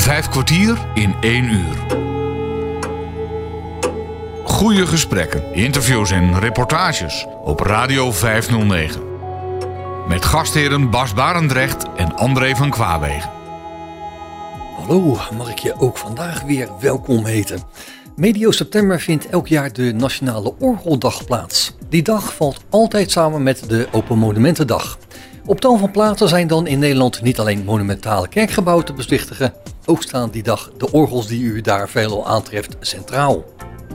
Vijf kwartier in één uur. Goede gesprekken, interviews en reportages op Radio 509. Met gastheren Bas Barendrecht en André van Kwaabegen. Hallo, mag ik je ook vandaag weer welkom heten. Medio september vindt elk jaar de Nationale Orgeldag plaats. Die dag valt altijd samen met de Open Monumentendag. Op tal van plaatsen zijn dan in Nederland niet alleen monumentale kerkgebouwen te bezichtigen, ook staan die dag de orgels die u daar veelal aantreft centraal.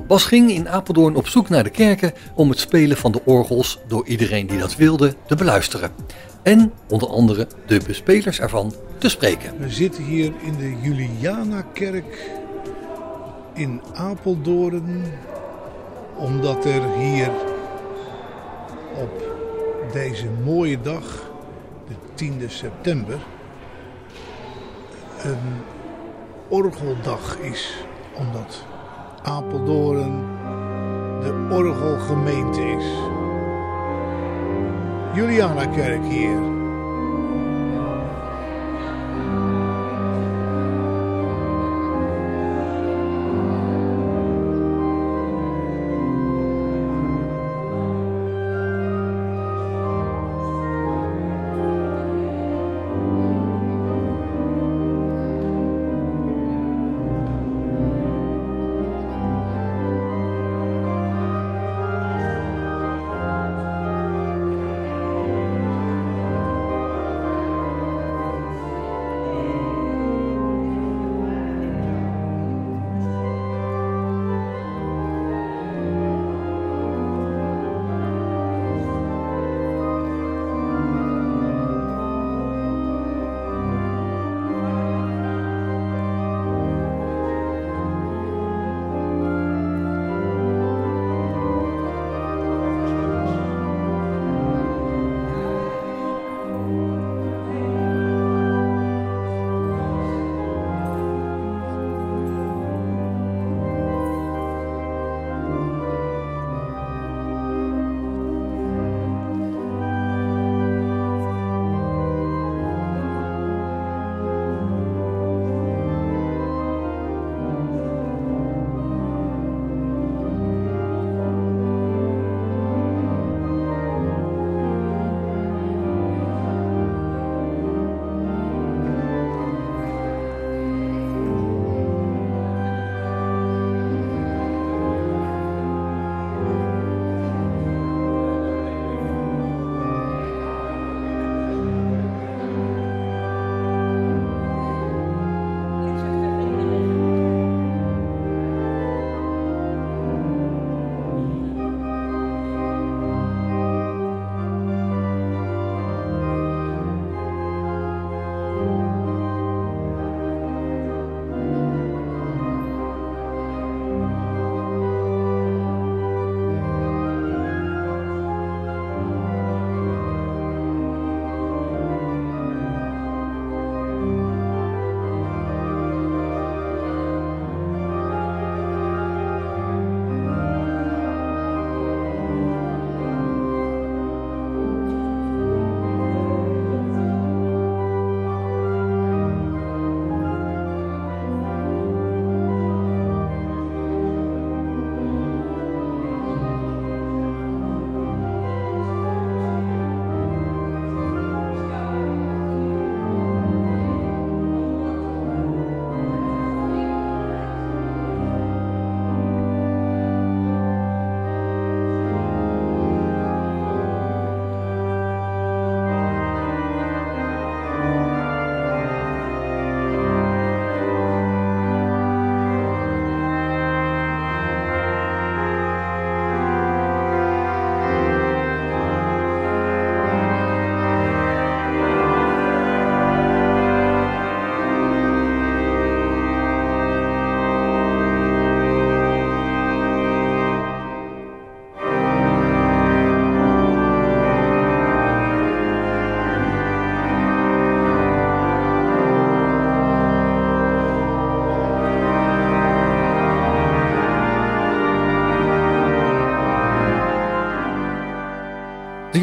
Bas ging in Apeldoorn op zoek naar de kerken om het spelen van de orgels door iedereen die dat wilde te beluisteren. En onder andere de bespelers ervan te spreken. We zitten hier in de Julianakerk in Apeldoorn, omdat er hier op deze mooie dag, de 10e september, een orgeldag is. Omdat Apeldoorn de orgelgemeente is. Julianakerk hier.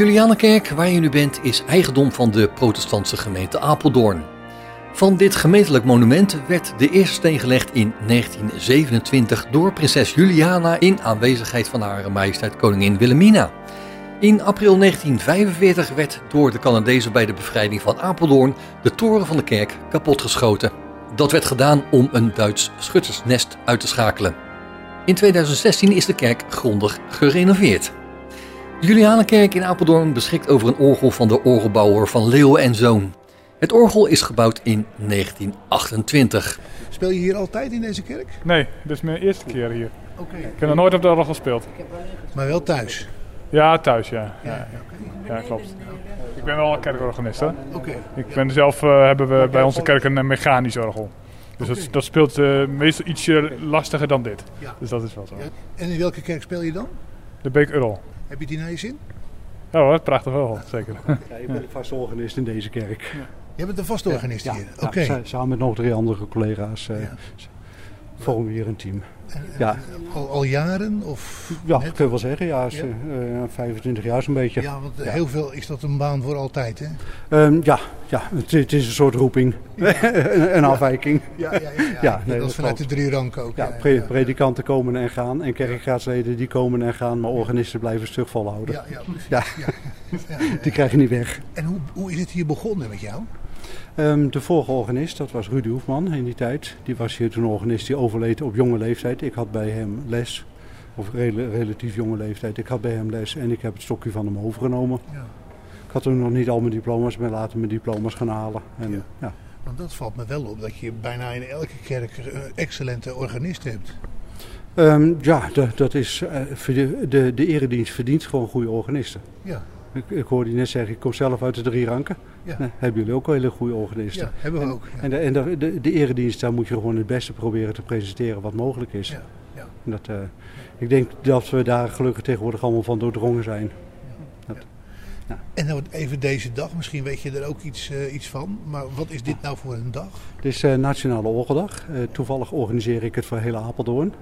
Julianenkerk waar je nu bent is eigendom van de protestantse gemeente Apeldoorn. Van dit gemeentelijk monument werd de eerste steen gelegd in 1927 door prinses Juliana in aanwezigheid van haar majesteit koningin Wilhelmina. In april 1945 werd door de Canadezen bij de bevrijding van Apeldoorn de toren van de kerk kapotgeschoten. Dat werd gedaan om een Duits schuttersnest uit te schakelen. In 2016 is de kerk grondig gerenoveerd. De Julianenkerk in Apeldoorn beschikt over een orgel van de orgelbouwer van Leeuwen en Zoon. Het orgel is gebouwd in 1928. Speel je hier altijd in deze kerk? Nee, dit is mijn eerste keer hier. Oké. Ik heb nog nooit op de orgel gespeeld. Maar wel thuis? Ja, thuis, ja. Ja, Ja, oké. ja klopt. Ik ben wel een kerkorganist, hè. Oké. Ik ben zelf, eh, hebben we bij onze kerk een eh, mechanisch orgel. Dus dat, dat speelt eh, meestal ietsje lastiger dan dit. Ja. Dus dat is wel zo. Ja. En in welke kerk speel je dan? De Beek Earl. Heb je die naar je zin? Ja hoor, prachtig wel, zeker. Ja, ik ben de vaste organist in deze kerk. Je bent een vaste organist Ja, hier. ja, Oké. sa- samen met nog drie andere collega's eh, Ja. Vormen we hier een team. Ja. Al, al jaren? Of Ja, net? kun je wel zeggen. Ja, is, Ja. eh, 25 jaar zo'n beetje. Ja, want Ja. heel veel is dat een baan voor altijd, hè? Ehm, ja, ja het, het is een soort roeping. een, een afwijking. Ja, ja, ja. ja. Ja, nee, dat is dat vanuit de drie ranken ook. Ja, ja, pre- ja. predikanten komen en gaan. En kerkraadsleden die komen en gaan. Maar organisten blijven stug volhouden. Ja, ja, precies. Ja. Ja. Ja, ja, Die krijg je niet weg. En hoe, hoe is het hier begonnen met jou? Ehm, de vorige organist, dat was Rudy Hoefman in die tijd. Die was hier toen organist, die overleed op jonge leeftijd. Ik had bij hem les, of rela- relatief jonge leeftijd. Ik had bij hem les en ik heb het stokje van hem overgenomen. Ja. Ik had toen nog niet al mijn diploma's, maar later mijn diploma's gaan halen. En, Ja. ja. Want dat valt me wel op, dat je bijna in elke kerk een excellente organist hebt. Ehm, ja, dat, dat is, eh, de, de, de eredienst verdient gewoon goede organisten. Ja, Ik, ik hoorde je net zeggen, ik kom zelf uit de drie ranken. Ja. Nee, hebben jullie ook wel hele goede organisten. ja hebben we ook. Ja. En, de, en de, de, de eredienst, daar moet je gewoon het beste proberen te presenteren wat mogelijk is. Ja, ja. En Dat, eh, ik denk dat we daar gelukkig tegenwoordig allemaal van doordrongen zijn. En dan even deze dag, misschien weet je er ook iets, eh, iets van. Maar wat is dit nou voor een dag? Het is eh, Nationale Orgeldag. Toevallig organiseer ik het voor heel Apeldoorn.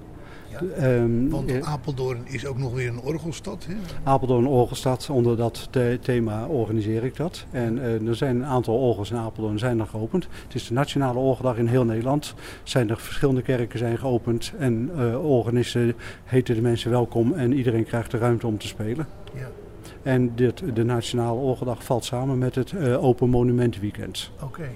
Ja. Ehm, Want eh, Apeldoorn is ook nog weer een orgelstad. Hè? Apeldoorn Orgelstad, onder dat the- thema organiseer ik dat. En eh, er zijn een aantal orgels in Apeldoorn zijn nog geopend. Het is de Nationale Orgeldag in heel Nederland. Zijn er verschillende kerken zijn geopend. En eh, organisten heten de mensen welkom en iedereen krijgt de ruimte om te spelen. Ja. En dit, de Nationale Orgeldag valt samen met het Open Monument Weekend. Oké.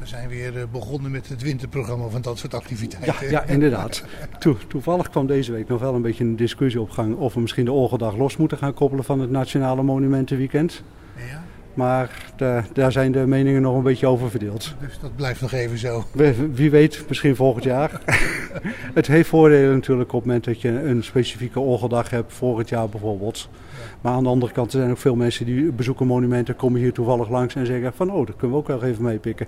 We zijn weer eh, begonnen met het winterprogramma van dat soort Ja, activiteiten. ja inderdaad. Toe- toevallig kwam deze week nog wel een beetje een discussie op gang of we misschien de Orgeldag los moeten gaan koppelen van het Nationale Monumentenweekend. Ja, Maar daar, daar zijn de meningen nog een beetje over verdeeld. dus dat blijft nog even zo. Wie, wie weet, misschien volgend jaar. het heeft voordelen natuurlijk op het moment dat je een specifieke orgeldag hebt, vorig jaar bijvoorbeeld. Maar aan de andere kant er zijn ook veel mensen die bezoeken monumenten, komen hier toevallig langs en zeggen van oh, dat kunnen we ook wel even meepikken.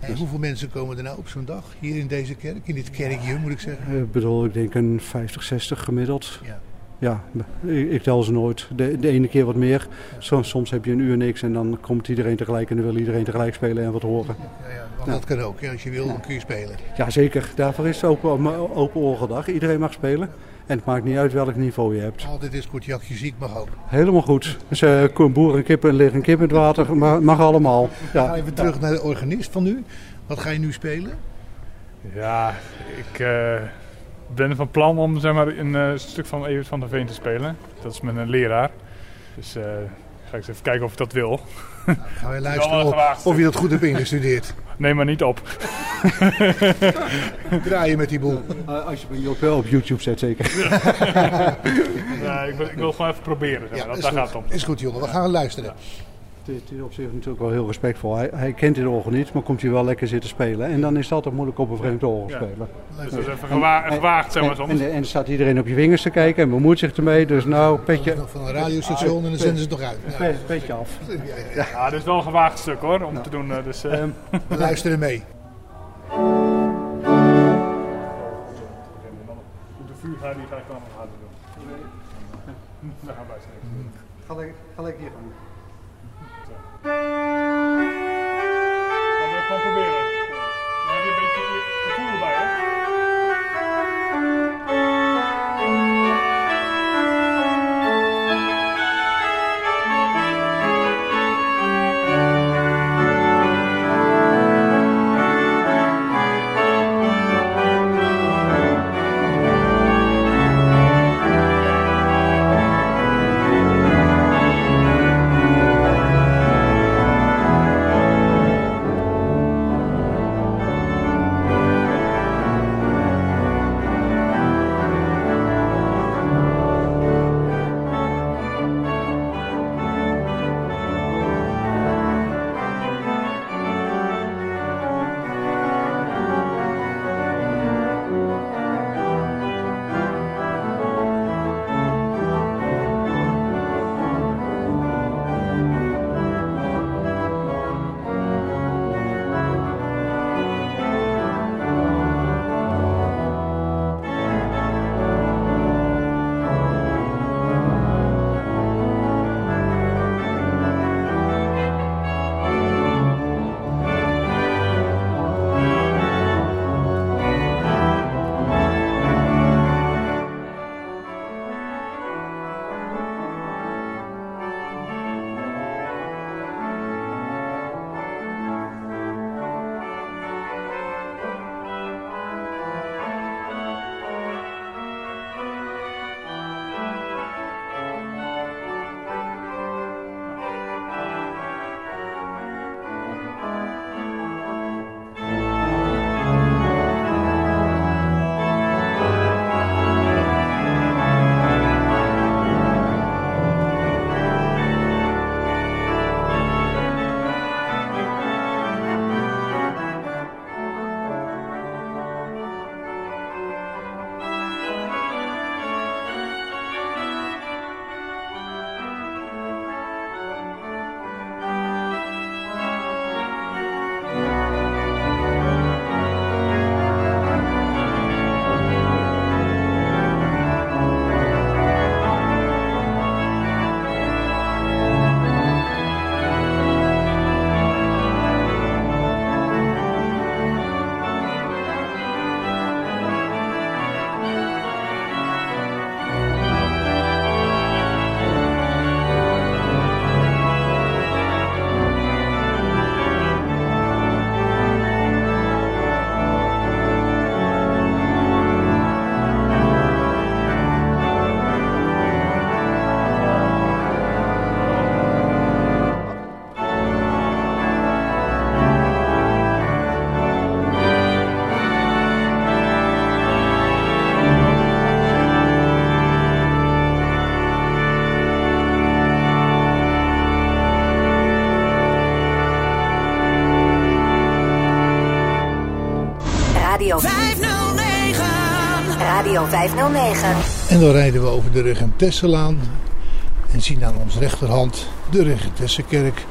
En hoeveel mensen komen er nou op zo'n dag hier in deze kerk? In dit kerkje moet ik zeggen. Eh, Ik bedoel, ik denk een 50, 60 gemiddeld. Ja. Ja, ik, ik tel ze nooit. De, de ene keer wat meer. Soms, soms heb je een uur niks en dan komt iedereen tegelijk en dan wil iedereen tegelijk spelen en wat horen. Ja, ja, want Ja. dat kan ook. Als je wil, dan kun je spelen. Ja, zeker. Daarvoor is het open, open orgeldag. Iedereen mag spelen. En het maakt niet uit welk niveau je hebt. Altijd is kortjakje ziek mag ook. Helemaal goed. Dus uh, boer en kippen en liggen een kip in het water. Mag, mag allemaal. Ga Ja. even terug naar de organist van nu. Wat ga je nu spelen? Ja, ik eh, ben van plan om zeg maar, een eh, stuk van Evert van der Veen te spelen. Dat is mijn eh, leraar. Dus eh, ga ik eens even kijken of ik dat wil. Nou, gaan wij luisteren een of, of je dat goed hebt ingestudeerd. Neem maar niet op. Draaien met die boel. Uh, als je me op, op YouTube zet, zeker. Ja, ik, wil, ik wil gewoon even proberen. Zeg maar. dat, is daar goed. gaat het om. Is goed, jongen. We gaan luisteren. Het is- het is op zich natuurlijk wel heel respectvol. Hij, hij kent dit orgel niet, maar komt hier wel lekker zitten spelen. En dan is het altijd moeilijk op een vreemd orgel Ja. spelen. Dus dat is even gewa gewaagd, zeg maar En, soms. en, en staat iedereen op je vingers te kijken en bemoeit zich ermee. Dus nou, petje, Nog Van een radiostation en dan zenden ze het nog uit. Ja, pe- petje af. ja, ja. Ja, dit is wel een gewaagd stuk hoor, om te doen. eh, Dus, eh, Ehm, We luisteren mee. de vuur gaat die ga ik dan nog harder doen. Daar gaan wij zijn. ga lekker hier gaan. Música En dan rijden we over de Regentesselaan en zien aan onze rechterhand de Regentessenkerk,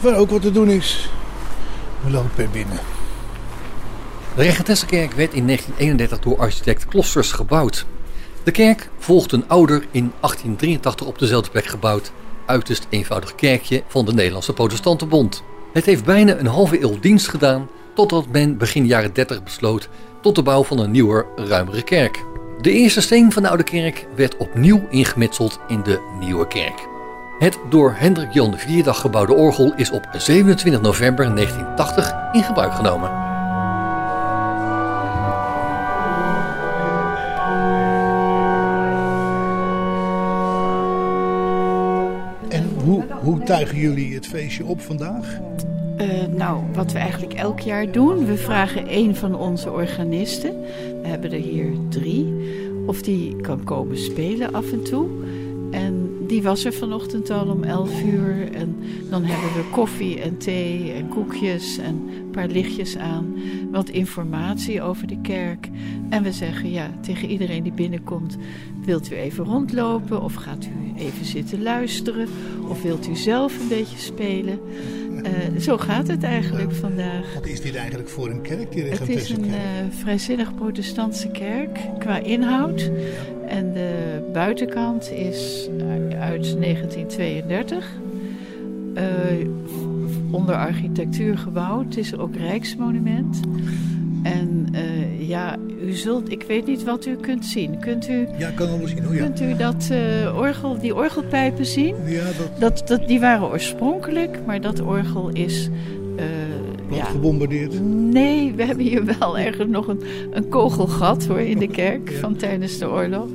waar ook wat te doen is. We lopen er binnen. De Regentessenkerk werd in 1931 door architect Klosters gebouwd. De kerk volgt een ouder in 1883 op dezelfde plek gebouwd, uiterst eenvoudig kerkje van de Nederlandse Protestantenbond. Het heeft bijna een halve eeuw dienst gedaan totdat men begin jaren 30 besloot tot de bouw van een nieuwer, ruimere kerk. De eerste steen van de oude kerk werd opnieuw ingemetseld in de nieuwe kerk. Het door Hendrik Jan IV gebouwde orgel is op 27 november 1980 in gebruik genomen. En hoe, hoe tuigen jullie het feestje op vandaag? Uh, nou, wat we eigenlijk elk jaar doen, we vragen een van onze organisten, we hebben er hier drie, of die kan komen spelen af en toe. En die was er vanochtend al om 11 uur. En dan hebben we koffie en thee en koekjes en een paar lichtjes aan. Wat informatie over de kerk. En we zeggen ja, tegen iedereen die binnenkomt: wilt u even rondlopen? Of gaat u even zitten luisteren? Of wilt u zelf een beetje spelen? Uh, zo gaat het eigenlijk vandaag. Wat is dit eigenlijk voor een kerk? Die het is een uh, vrijzinnig protestantse kerk qua inhoud. En de buitenkant is uit 1932. Uh, onder architectuur gebouwd. Het is ook rijksmonument. En uh, ja, u zult, ik weet niet wat u kunt zien. Kunt u, ja, kan wel zien. Oh, ja. Kunt u dat uh, orgel, die orgelpijpen zien? Ja, dat... Dat, dat, die waren oorspronkelijk, maar dat orgel is uh, ja. gebombardeerd? Nee, we hebben hier wel ergens nog een, een kogelgat hoor, in de kerk ja. van tijdens de oorlog.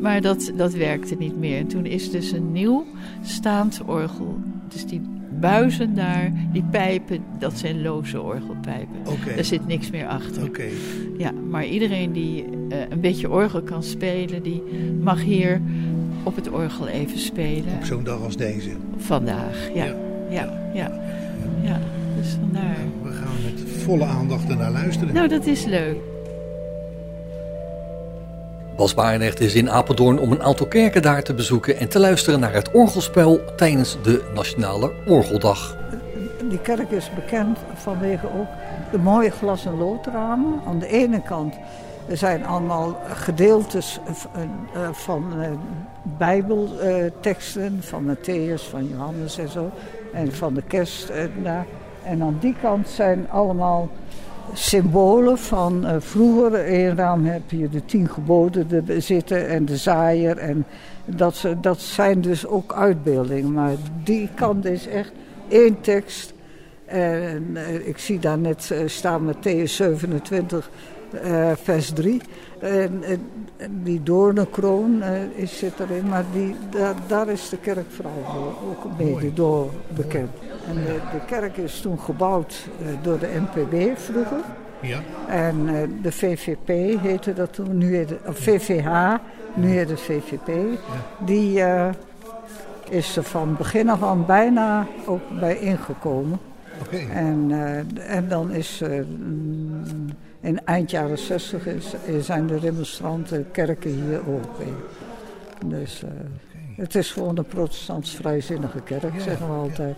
Maar dat, dat werkte niet meer. En toen is dus een nieuw staand orgel. Dus die buizen daar, die pijpen, dat zijn loze orgelpijpen. Okay. Er zit niks meer achter. Okay. Ja, maar iedereen die uh, een beetje orgel kan spelen, die mag hier op het orgel even spelen. Op zo'n dag als deze? Vandaag, ja. Ja, ja, ja. ja. dus vandaar. We gaan met volle aandacht ernaar luisteren. Nou, dat is leuk. Bas Barendrecht is in Apeldoorn om een aantal kerken daar te bezoeken en te luisteren naar het orgelspel tijdens de Nationale Orgeldag. Die kerk is bekend vanwege ook de mooie glas- en loodramen. Aan de ene kant zijn allemaal gedeeltes van bijbelteksten, van Matthäus, van Johannes en zo. En van de kerst. En aan die kant zijn allemaal symbolen van uh, vroeger. In raam heb je de tien geboden de, zitten en de zaaier. En dat, dat zijn dus ook uitbeeldingen. Maar die kant is echt één tekst. En uh, ik zie daar net staan Matthäus 27, vers 3. En, die doornenkroon is, zit erin. Maar die, daar, daar is de kerk vooral ook mede door bekend. En de, de, kerk is toen gebouwd uh, door de NPB vroeger. Ja. En uh, de VVP heette dat toen, nu heet het, VVH, nu heet het VVP. Ja. Die uh, is er van begin af aan bijna ook bij ingekomen. Okay. En, en dan is in eind jaren 60 is, zijn de remonstranten kerken hier ook weer. Dus okay. het is gewoon een protestants vrijzinnige kerk, ja, zeggen we altijd.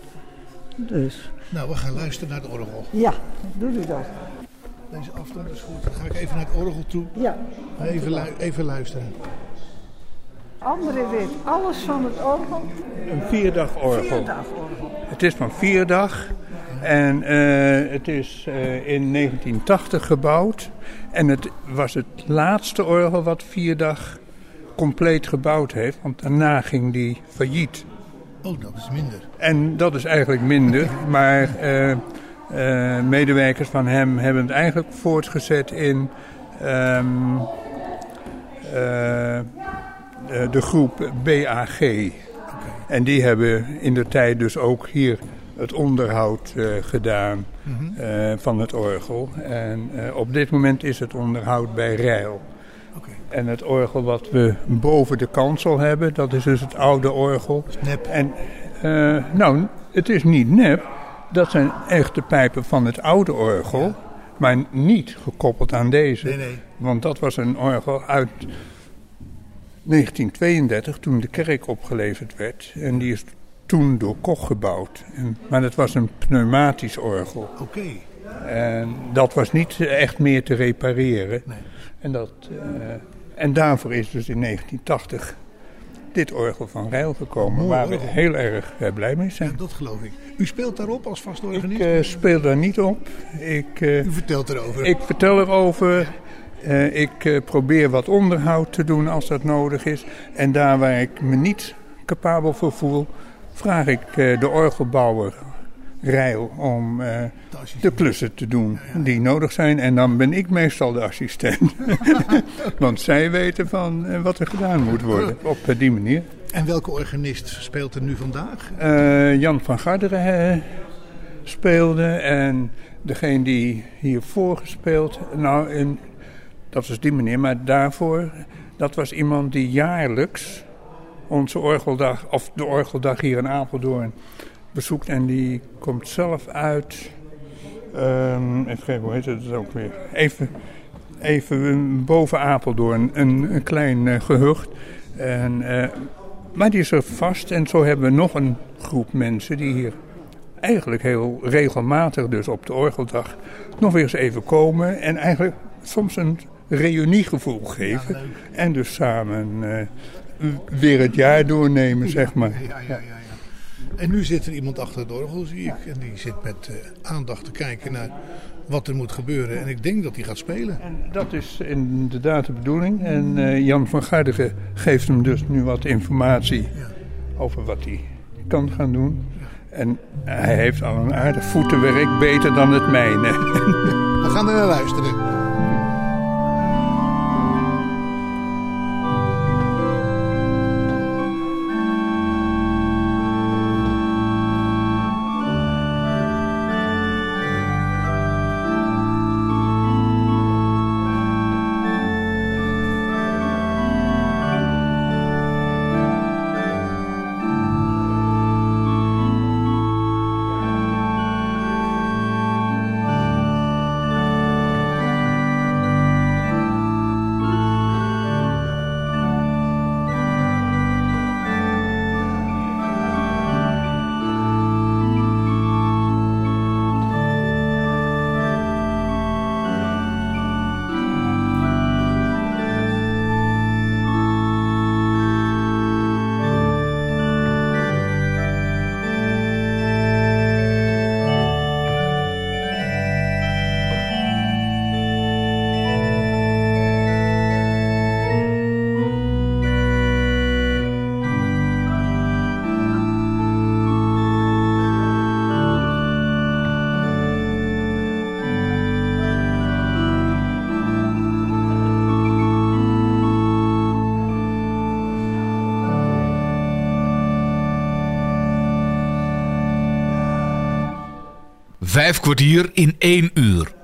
Dus. Nou, we gaan luisteren naar het orgel. Ja, doe u dat. Deze afstand is goed. Dan ga ik even naar het orgel toe. Ja. Even, lu even luisteren. André weet alles van het orgel. Een vierdag orgel. Vierdag orgel. Het is van vierdag. En uh, het is uh, in 1980 gebouwd. En het was het laatste orgel wat vierdag compleet gebouwd heeft. Want daarna ging die failliet. Oh, dat is minder. En dat is eigenlijk minder. Maar uh, uh, medewerkers van hem hebben het eigenlijk voortgezet in um, uh, de groep BAG. Okay. En die hebben in de tijd dus ook hier het onderhoud gedaan mm -hmm. van het orgel. En op dit moment is het onderhoud bij Rijl. Okay. En het orgel wat we boven de kansel hebben, dat is dus het oude orgel. Nep. En nou, het is niet nep. Dat zijn echte pijpen van het oude orgel. Maar niet gekoppeld aan deze. Nee, nee. Want dat was een orgel uit 1932, toen de kerk opgeleverd werd. En die is toen door Koch gebouwd. En, maar dat was een pneumatisch orgel. Oké. En dat was niet echt meer te repareren. Nee. En, dat, eh, en daarvoor is dus in 1980 dit orgel van Rijl gekomen. Mooi waar we heel erg eh, blij mee Ja, zijn. dat geloof ik. U speelt daarop als vaste Ik organist? eh, speel daar niet op. Ik, U vertelt erover. ik vertel erover. Ik probeer wat onderhoud te doen als dat nodig is. En daar waar ik me niet capabel voor voel, vraag ik eh, de orgelbouwer Rijl om eh, De klussen te doen die nodig zijn. En dan ben ik meestal de assistent. Want zij weten van eh, wat er gedaan moet worden op die manier. En welke organist speelt er nu vandaag? Jan van Garderen speelde en degene die hiervoor gespeeld, nou, en, dat was die meneer, maar daarvoor, dat was iemand die jaarlijks onze orgeldag, of de orgeldag hier in Apeldoorn bezoekt en die komt zelf uit, ehm, even kijken, hoe heet het ook weer, even, even boven Apeldoorn, een, een klein eh, gehucht. En, eh, maar die is er vast en zo hebben we nog een groep mensen die hier eigenlijk heel regelmatig, dus op de orgeldag, nog weer eens even komen. En eigenlijk soms een reuniegevoel geven. en dus samen eh, weer het jaar doornemen, zeg maar. Ja, ja, ja, ja. En nu zit er iemand achter het orgel, zie ik. En die zit met eh, aandacht te kijken naar wat er moet gebeuren. En ik denk dat hij gaat spelen. En dat is inderdaad de bedoeling. En eh, Jan van Garderen geeft hem dus nu wat informatie over wat hij kan gaan doen. En hij heeft al een aardig voetenwerk, beter dan het mijne. We gaan er naar luisteren. Vijf kwartier in één uur.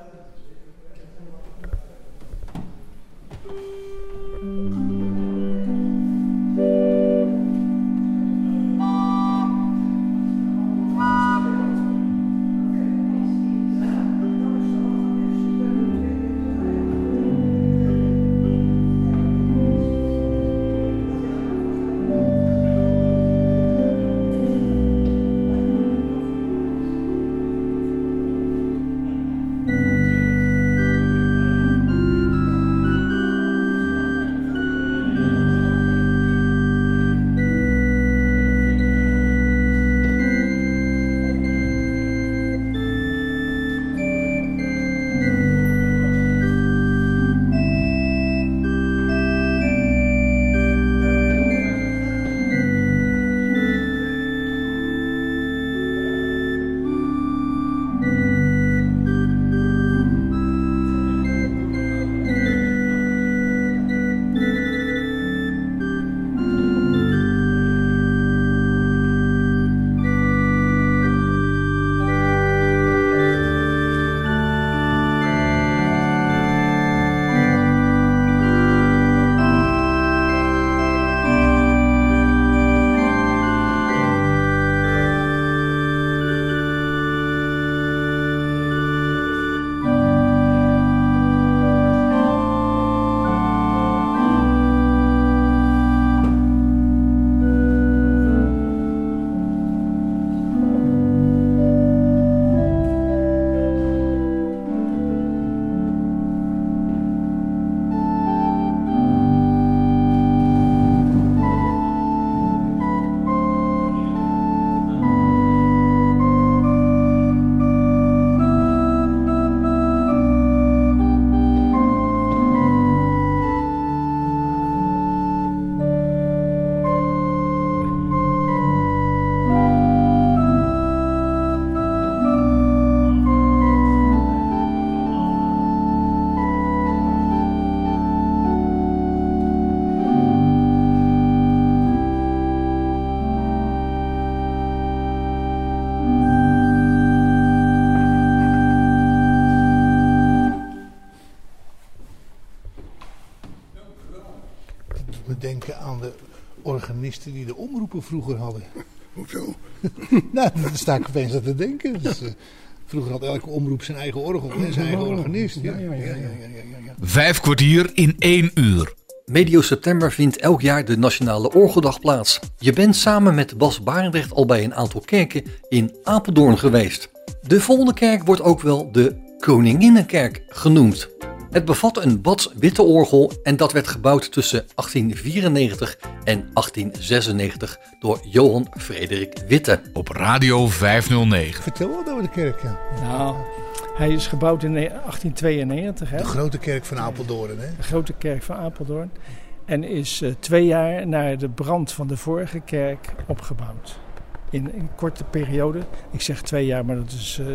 Die de omroepen vroeger hadden. Hoezo? nou, daar sta ik opeens aan te denken. Dus, uh, vroeger had elke omroep zijn eigen orgel en zijn eigen organist. Ja, ja, ja, ja, ja, Vijf kwartier in één uur. Medio september vindt elk jaar de Nationale Orgeldag plaats. Je bent samen met Bas Barendrecht al bij een aantal kerken in Apeldoorn geweest. De volgende kerk wordt ook wel de Koninginnenkerk genoemd. Het bevat een Bats witte orgel en dat werd gebouwd tussen 1894 en 1896 door Johan Frederik Witte. Op Radio 509. Vertel wat over de kerk, ja. Nou, hij is gebouwd in 1892. Hè? De grote kerk van Apeldoorn, hè? De grote kerk van Apeldoorn. En is uh, twee jaar na de brand van de vorige kerk opgebouwd. In een korte periode. Ik zeg twee jaar, maar dat is, uh,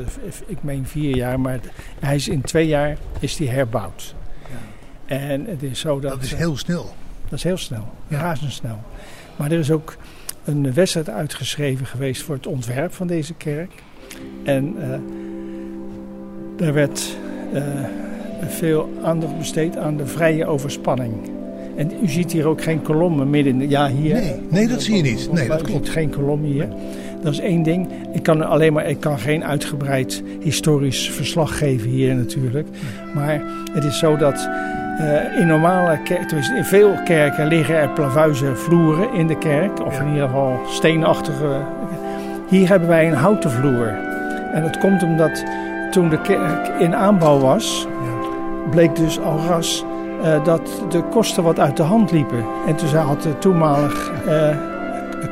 ik meen vier jaar. Maar hij is in twee jaar is die herbouwd. Ja. En het is zo dat... Dat is heel snel. Dat is heel snel. Ja. Razendsnel. Maar er is ook een wedstrijd uitgeschreven geweest voor het ontwerp van deze kerk. En... Uh, er werd uh, veel aandacht besteed aan de vrije overspanning. En u ziet hier ook geen kolommen midden in de... Ja, hier. Nee, nee dat zie je niet. Nee, dat klopt. Geen kolommen hier. Dat is één ding. Ik kan alleen maar... Ik kan geen uitgebreid historisch verslag geven hier natuurlijk. Maar het is zo dat... Uh, in normale kerken, in veel kerken liggen er plavuizen vloeren in de kerk. Of ja. in ieder geval steenachtige... Hier hebben wij een houten vloer. En dat komt omdat toen de kerk in aanbouw was, bleek dus al ras uh, dat de kosten wat uit de hand liepen. En toen had de toenmalig uh,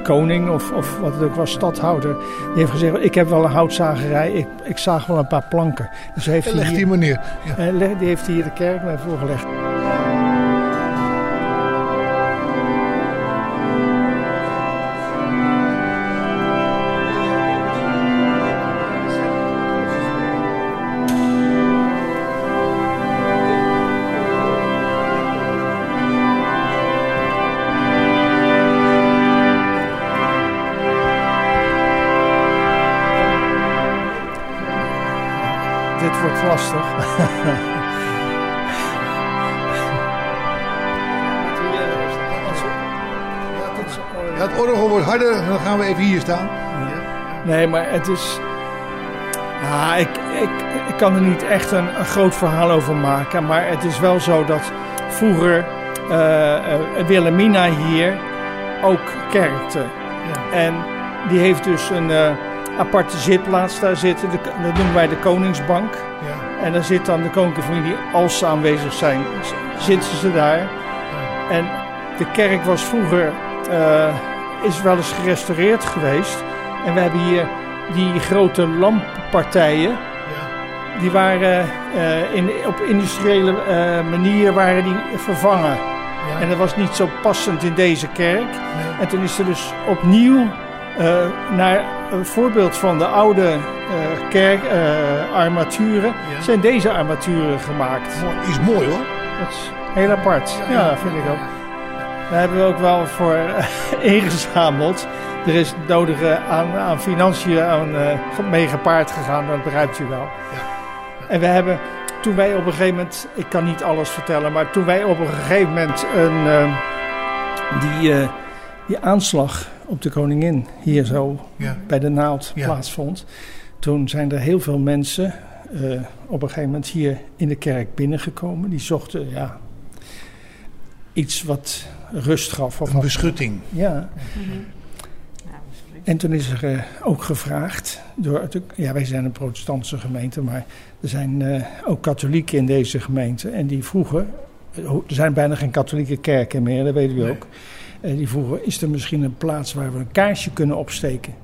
koning, of, of wat het ook was, stadhouder, die heeft gezegd: Ik heb wel een houtzagerij, ik, ik zaag wel een paar planken. Dus heeft hij hier, die meneer. Ja. Uh, die heeft hier de kerk mee voorgelegd. Ja, het orgel wordt harder, dan gaan we even hier staan. Nee, maar het is. Ja, ik, ik, ik kan er niet echt een, een, groot verhaal over maken. Maar het is wel zo dat vroeger uh, uh, Wilhelmina hier ook kerkte. Ja. En die heeft dus een uh, aparte zitplaats daar zitten. De, dat noemen wij de Koningsbank. Ja. En daar zit dan de koninklijke familie, als ze aanwezig zijn, zitten ze daar. Ja. En de kerk was vroeger uh, is wel eens gerestaureerd geweest. En we hebben hier die grote lamppartijen. Ja. Die waren uh, in, op industriële uh, manier waren die vervangen. Ja. En dat was niet zo passend in deze kerk. Nee. En toen is er dus opnieuw naar een voorbeeld van de oude kerkarmaturen... Ja. zijn deze armaturen gemaakt. Is mooi hoor. Dat is heel apart. Ja, vind ik ook. Daar hebben we ook wel voor ingezameld. Er is het nodige aan, aan financiën aan, uh, mee gepaard gegaan, dat begrijpt u wel. Ja. Ja. En we hebben, toen wij op een gegeven moment, ik kan niet alles vertellen, maar toen wij op een gegeven moment een, uh, die, uh, die aanslag op de koningin hier zo ja. bij de naald plaatsvond, toen zijn er heel veel mensen op een gegeven moment hier in de kerk binnengekomen. Die zochten, ja, iets wat rust gaf. Of een beschutting. Ja. Mm-hmm. En toen is er uh, ook gevraagd, door, ja wij zijn een protestantse gemeente, maar er zijn uh, ook katholieken in deze gemeente. En die vroegen, er zijn bijna geen katholieke kerken meer, dat weten we nee. ook. Uh, die vroegen, is er misschien een plaats waar we een kaarsje kunnen opsteken?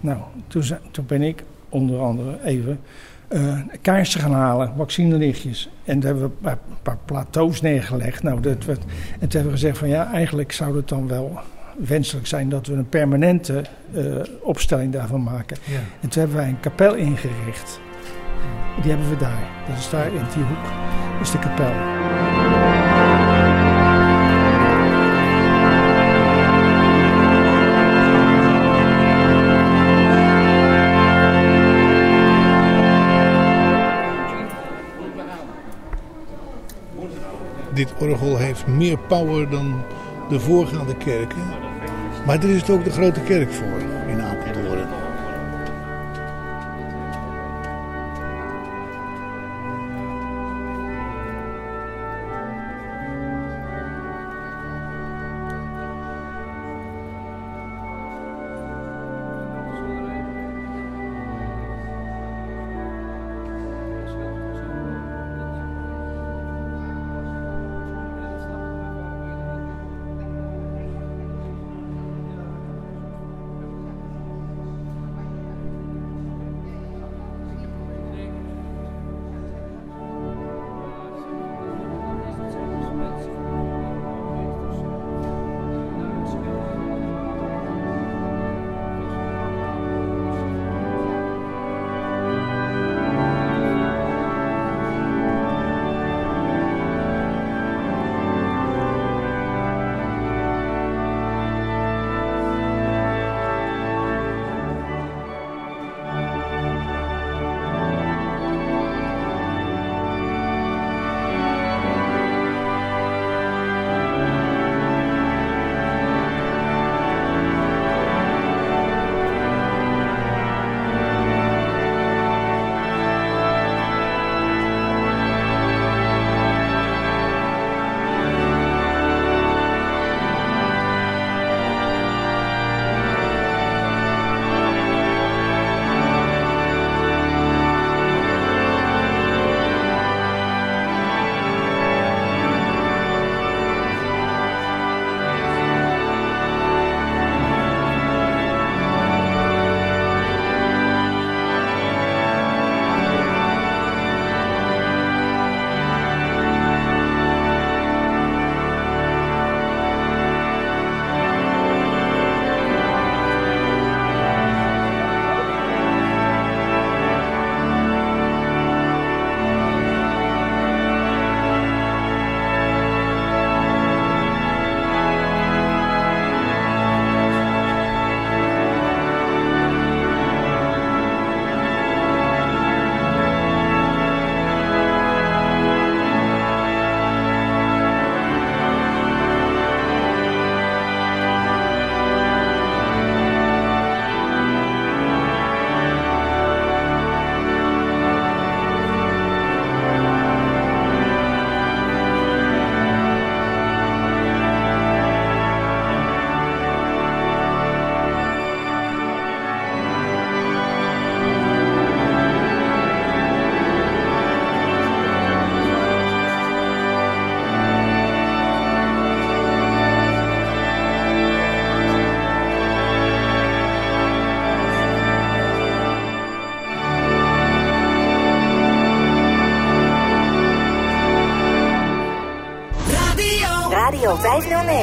Nou, toen, toen ben ik onder andere even uh, kaarsen gaan halen, vaccinelichtjes. En toen hebben we een paar plateaus neergelegd. Nou, dat werd, en toen hebben we gezegd van ja, eigenlijk zou het dan wel wenselijk zijn dat we een permanente uh, opstelling daarvan maken. Ja. En toen hebben wij een kapel ingericht. Die hebben we daar. Dat is daar in die hoek, is de kapel. Dit orgel heeft meer power dan de voorgaande kerken. Maar er is het ook de grote kerk voor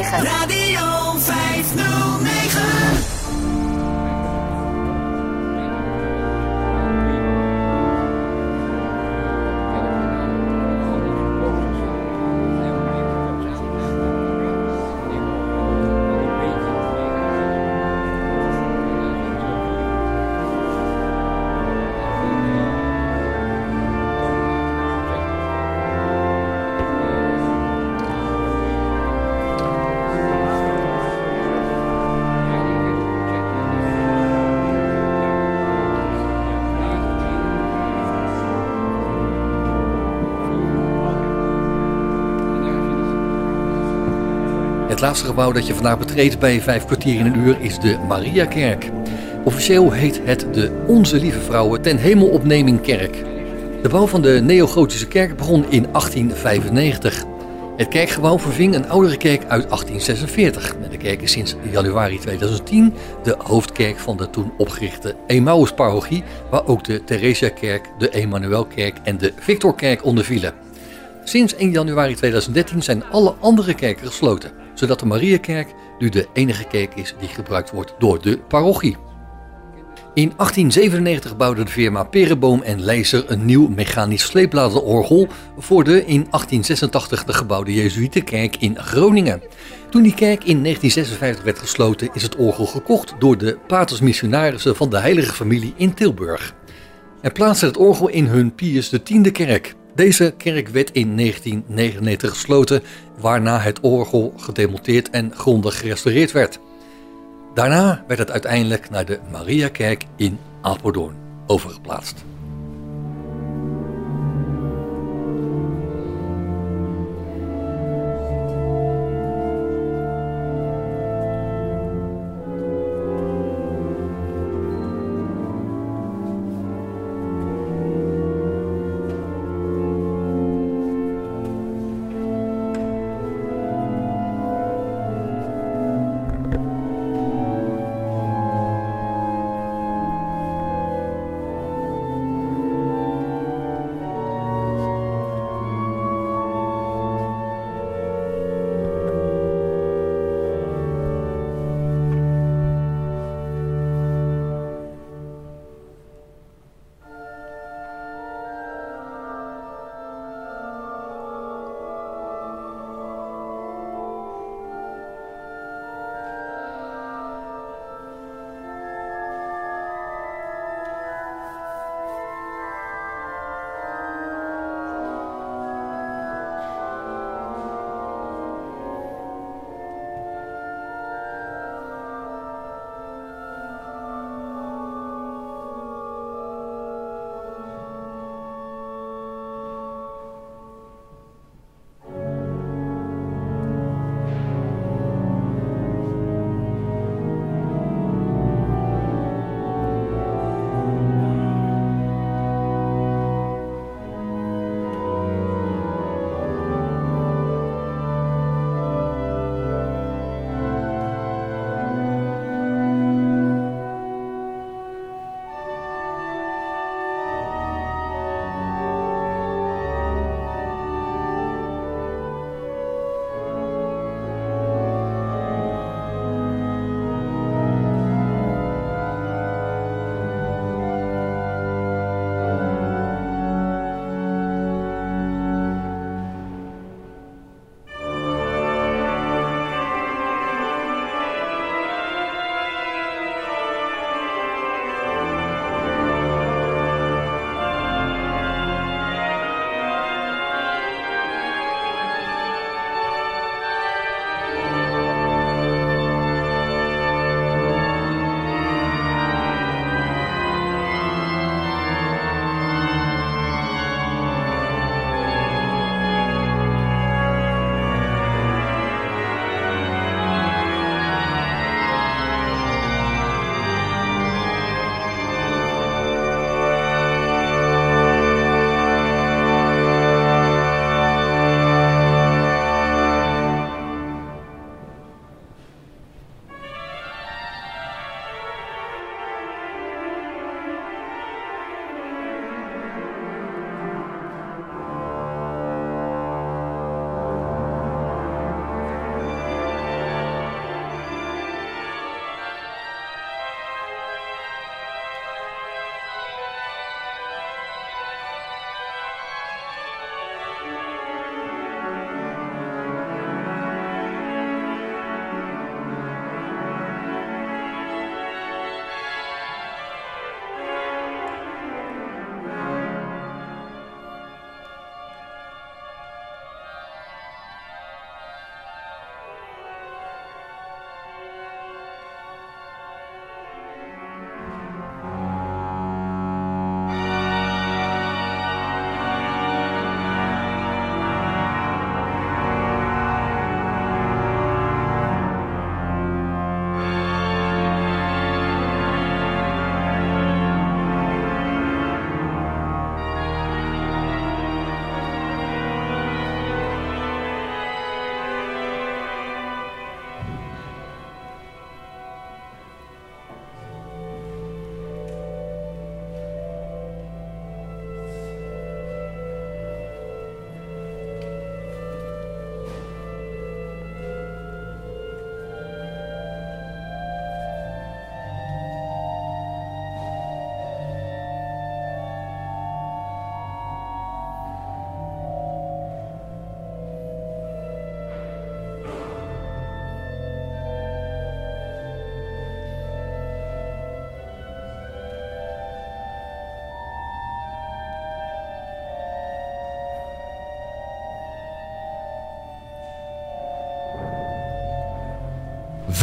509. Laatste gebouw dat je vandaag betreedt bij vijf kwartier in een uur is de Mariakerk. Officieel heet het de Onze Lieve Vrouwen ten Hemelopneming Kerk. De bouw van de neogotische kerk begon in 1895. Het kerkgebouw verving een oudere kerk uit 1846. En de kerk is sinds januari 2010 de hoofdkerk van de toen opgerichte Emmausparochie, waar ook de Theresiakerk, de Emmanuelkerk en de Victorkerk onder vielen. Sinds 1 januari 2013 zijn alle andere kerken gesloten, zodat de Mariakerk nu de enige kerk is die gebruikt wordt door de parochie. In 1897 bouwde de firma Perenboom en Leijzer een nieuw mechanisch sleepladerorgel voor de in 1886 de gebouwde Jezuïetenkerk in Groningen. Toen die kerk in 1956 werd gesloten is het orgel gekocht door de patersmissionarissen van de Heilige Familie in Tilburg. En plaatste het orgel in hun Pius X kerk. Deze kerk werd in 1999 gesloten, waarna het orgel gedemonteerd en grondig gerestaureerd werd. Daarna werd het uiteindelijk naar de Mariakerk in Apeldoorn overgeplaatst.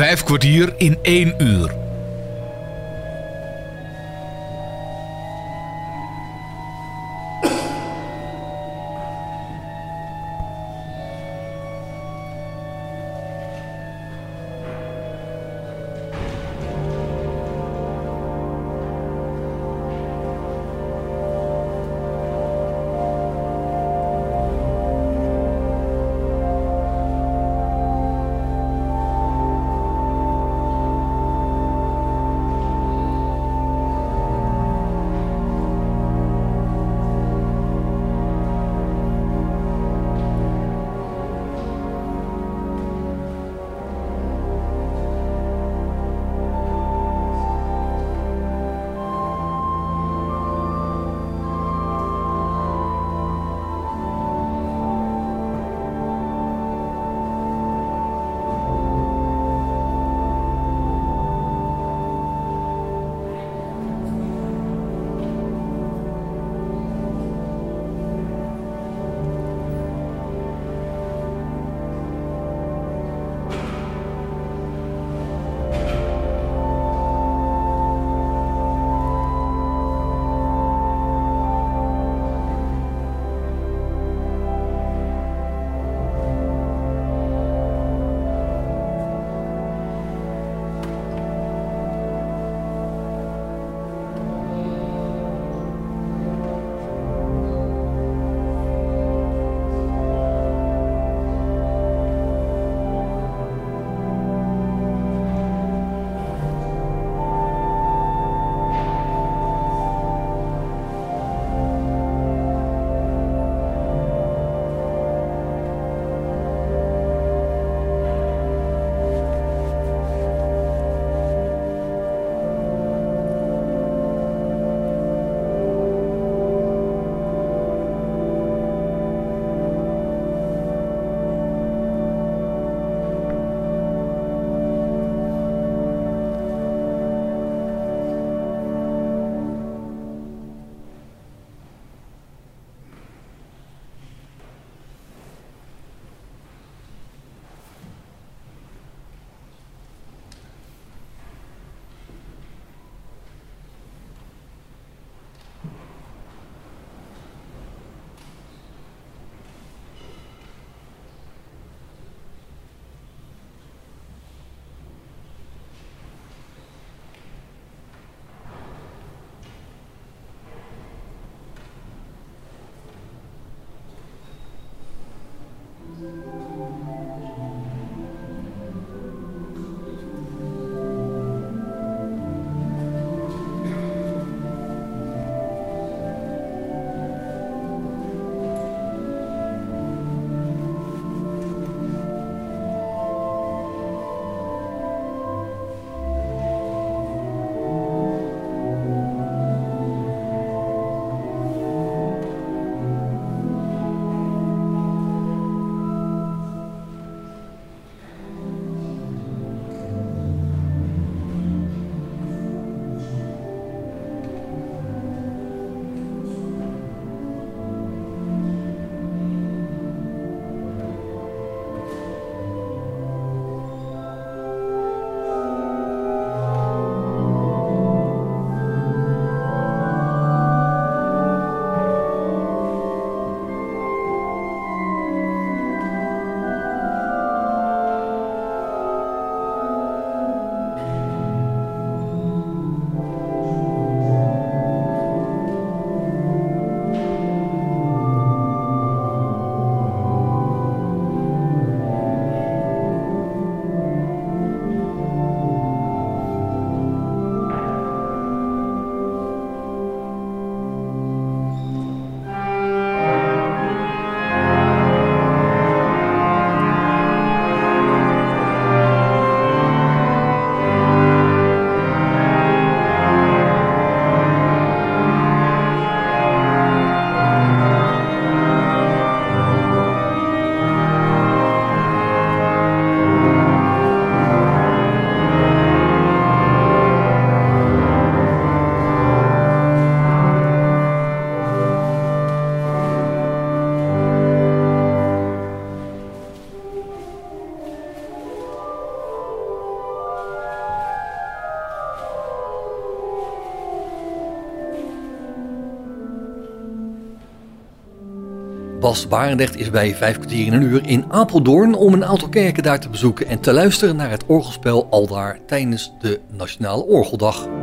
Vijf kwartier in één uur. Bas Barendrecht is bij vijf kwartier in een uur in Apeldoorn om een aantal kerken daar te bezoeken en te luisteren naar het orgelspel aldaar tijdens de Nationale Orgeldag.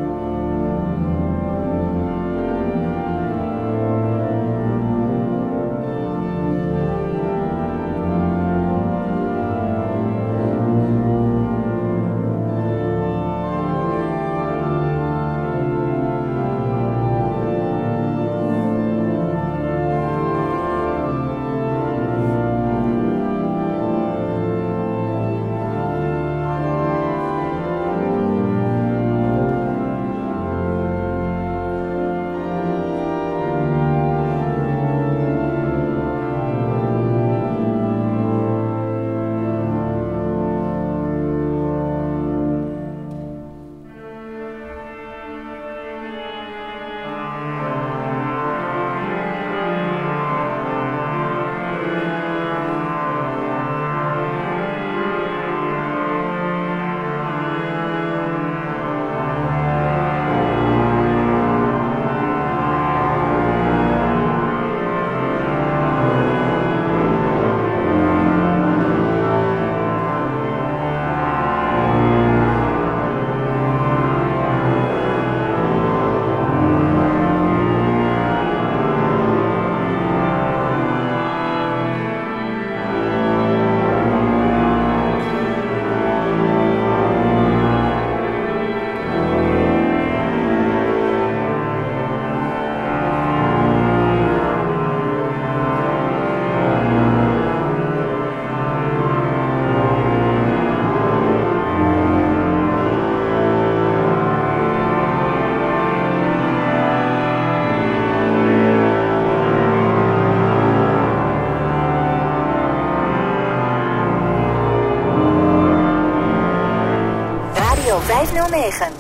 509.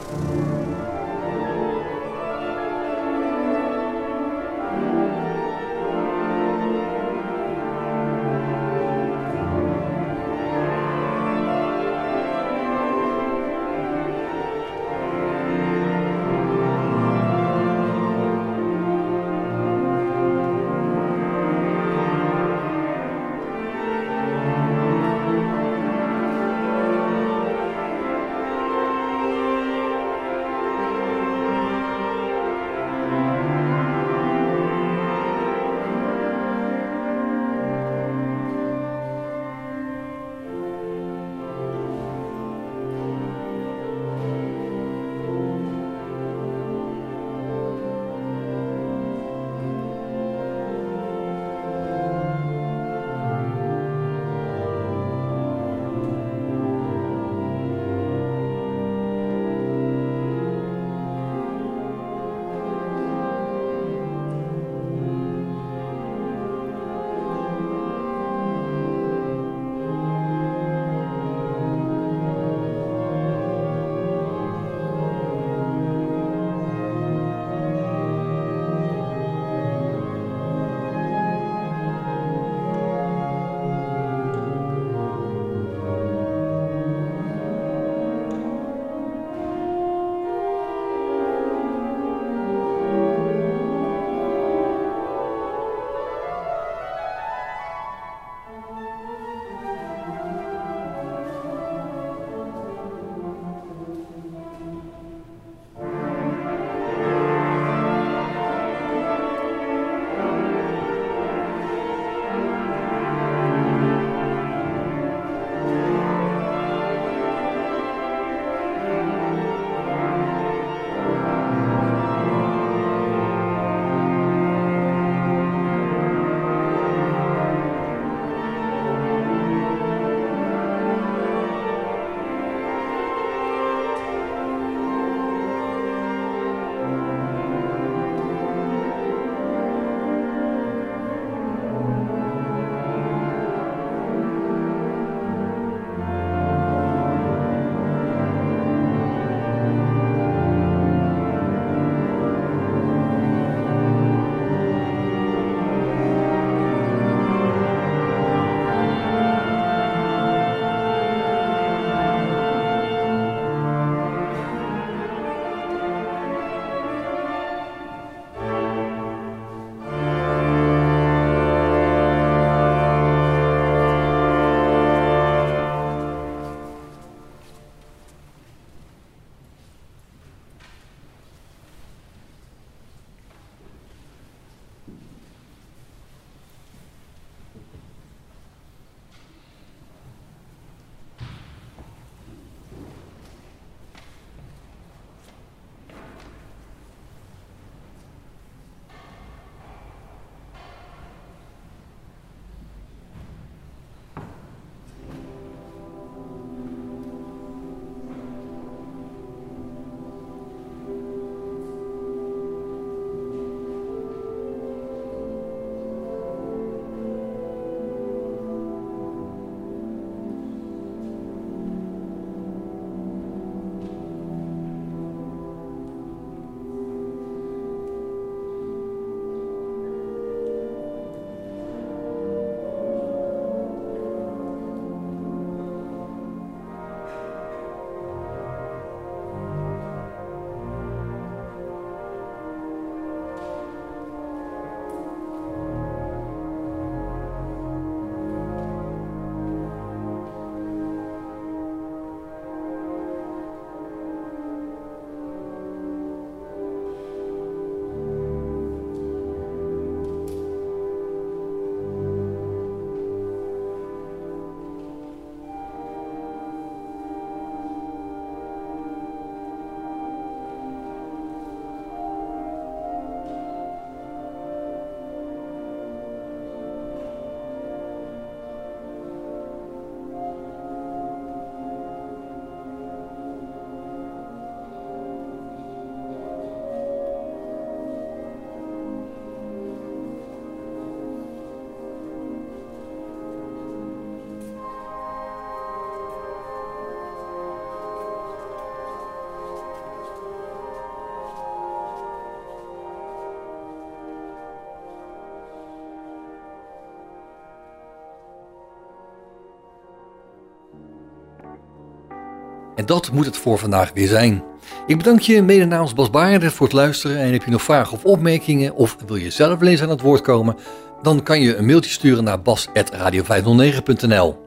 En dat moet het voor vandaag weer zijn. Ik bedank je mede namens Bas Barendrecht voor het luisteren. En heb je nog vragen of opmerkingen of wil je zelf eens aan het woord komen? Dan kan je een mailtje sturen naar bas.radio509.nl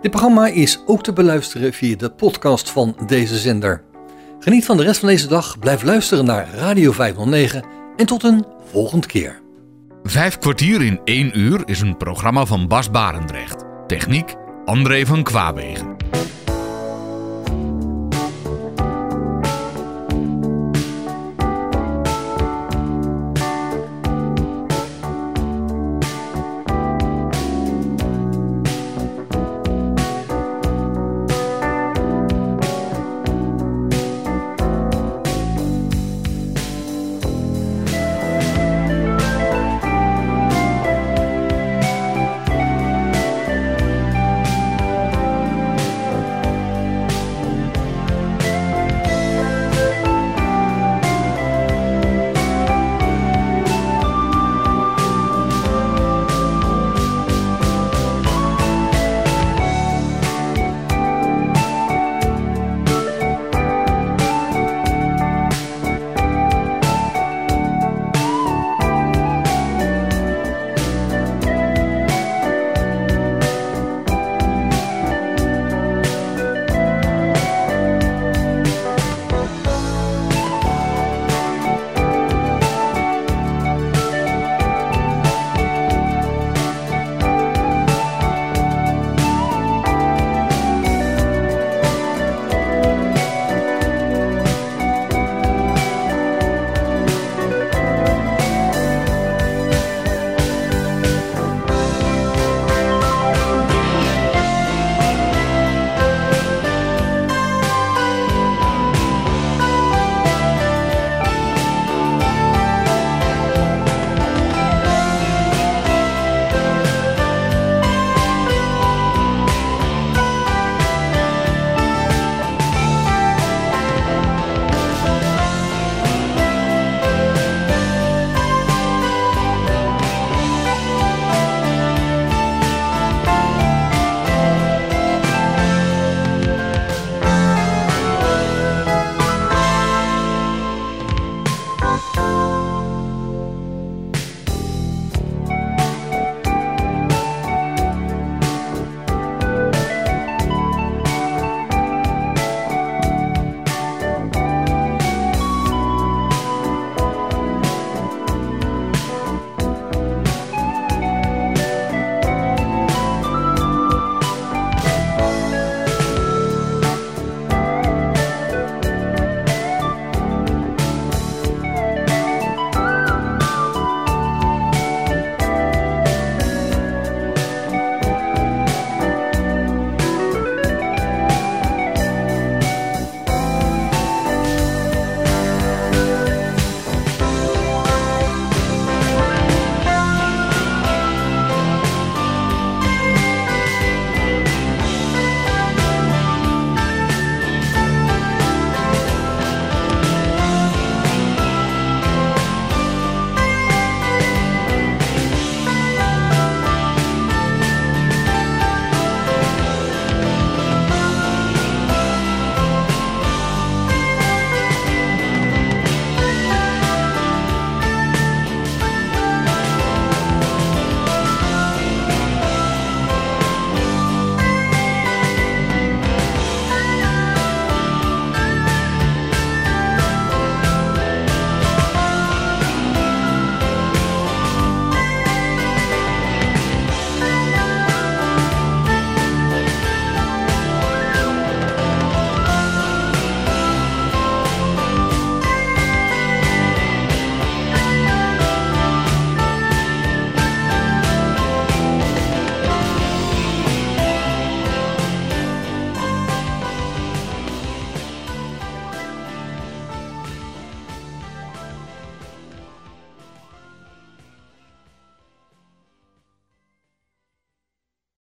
Dit programma is ook te beluisteren via de podcast van deze zender. Geniet van de rest van deze dag, blijf luisteren naar Radio 509 en tot een volgende keer. Vijf kwartier in één uur is een programma van Bas Barendrecht. Techniek André van Kwaabegen.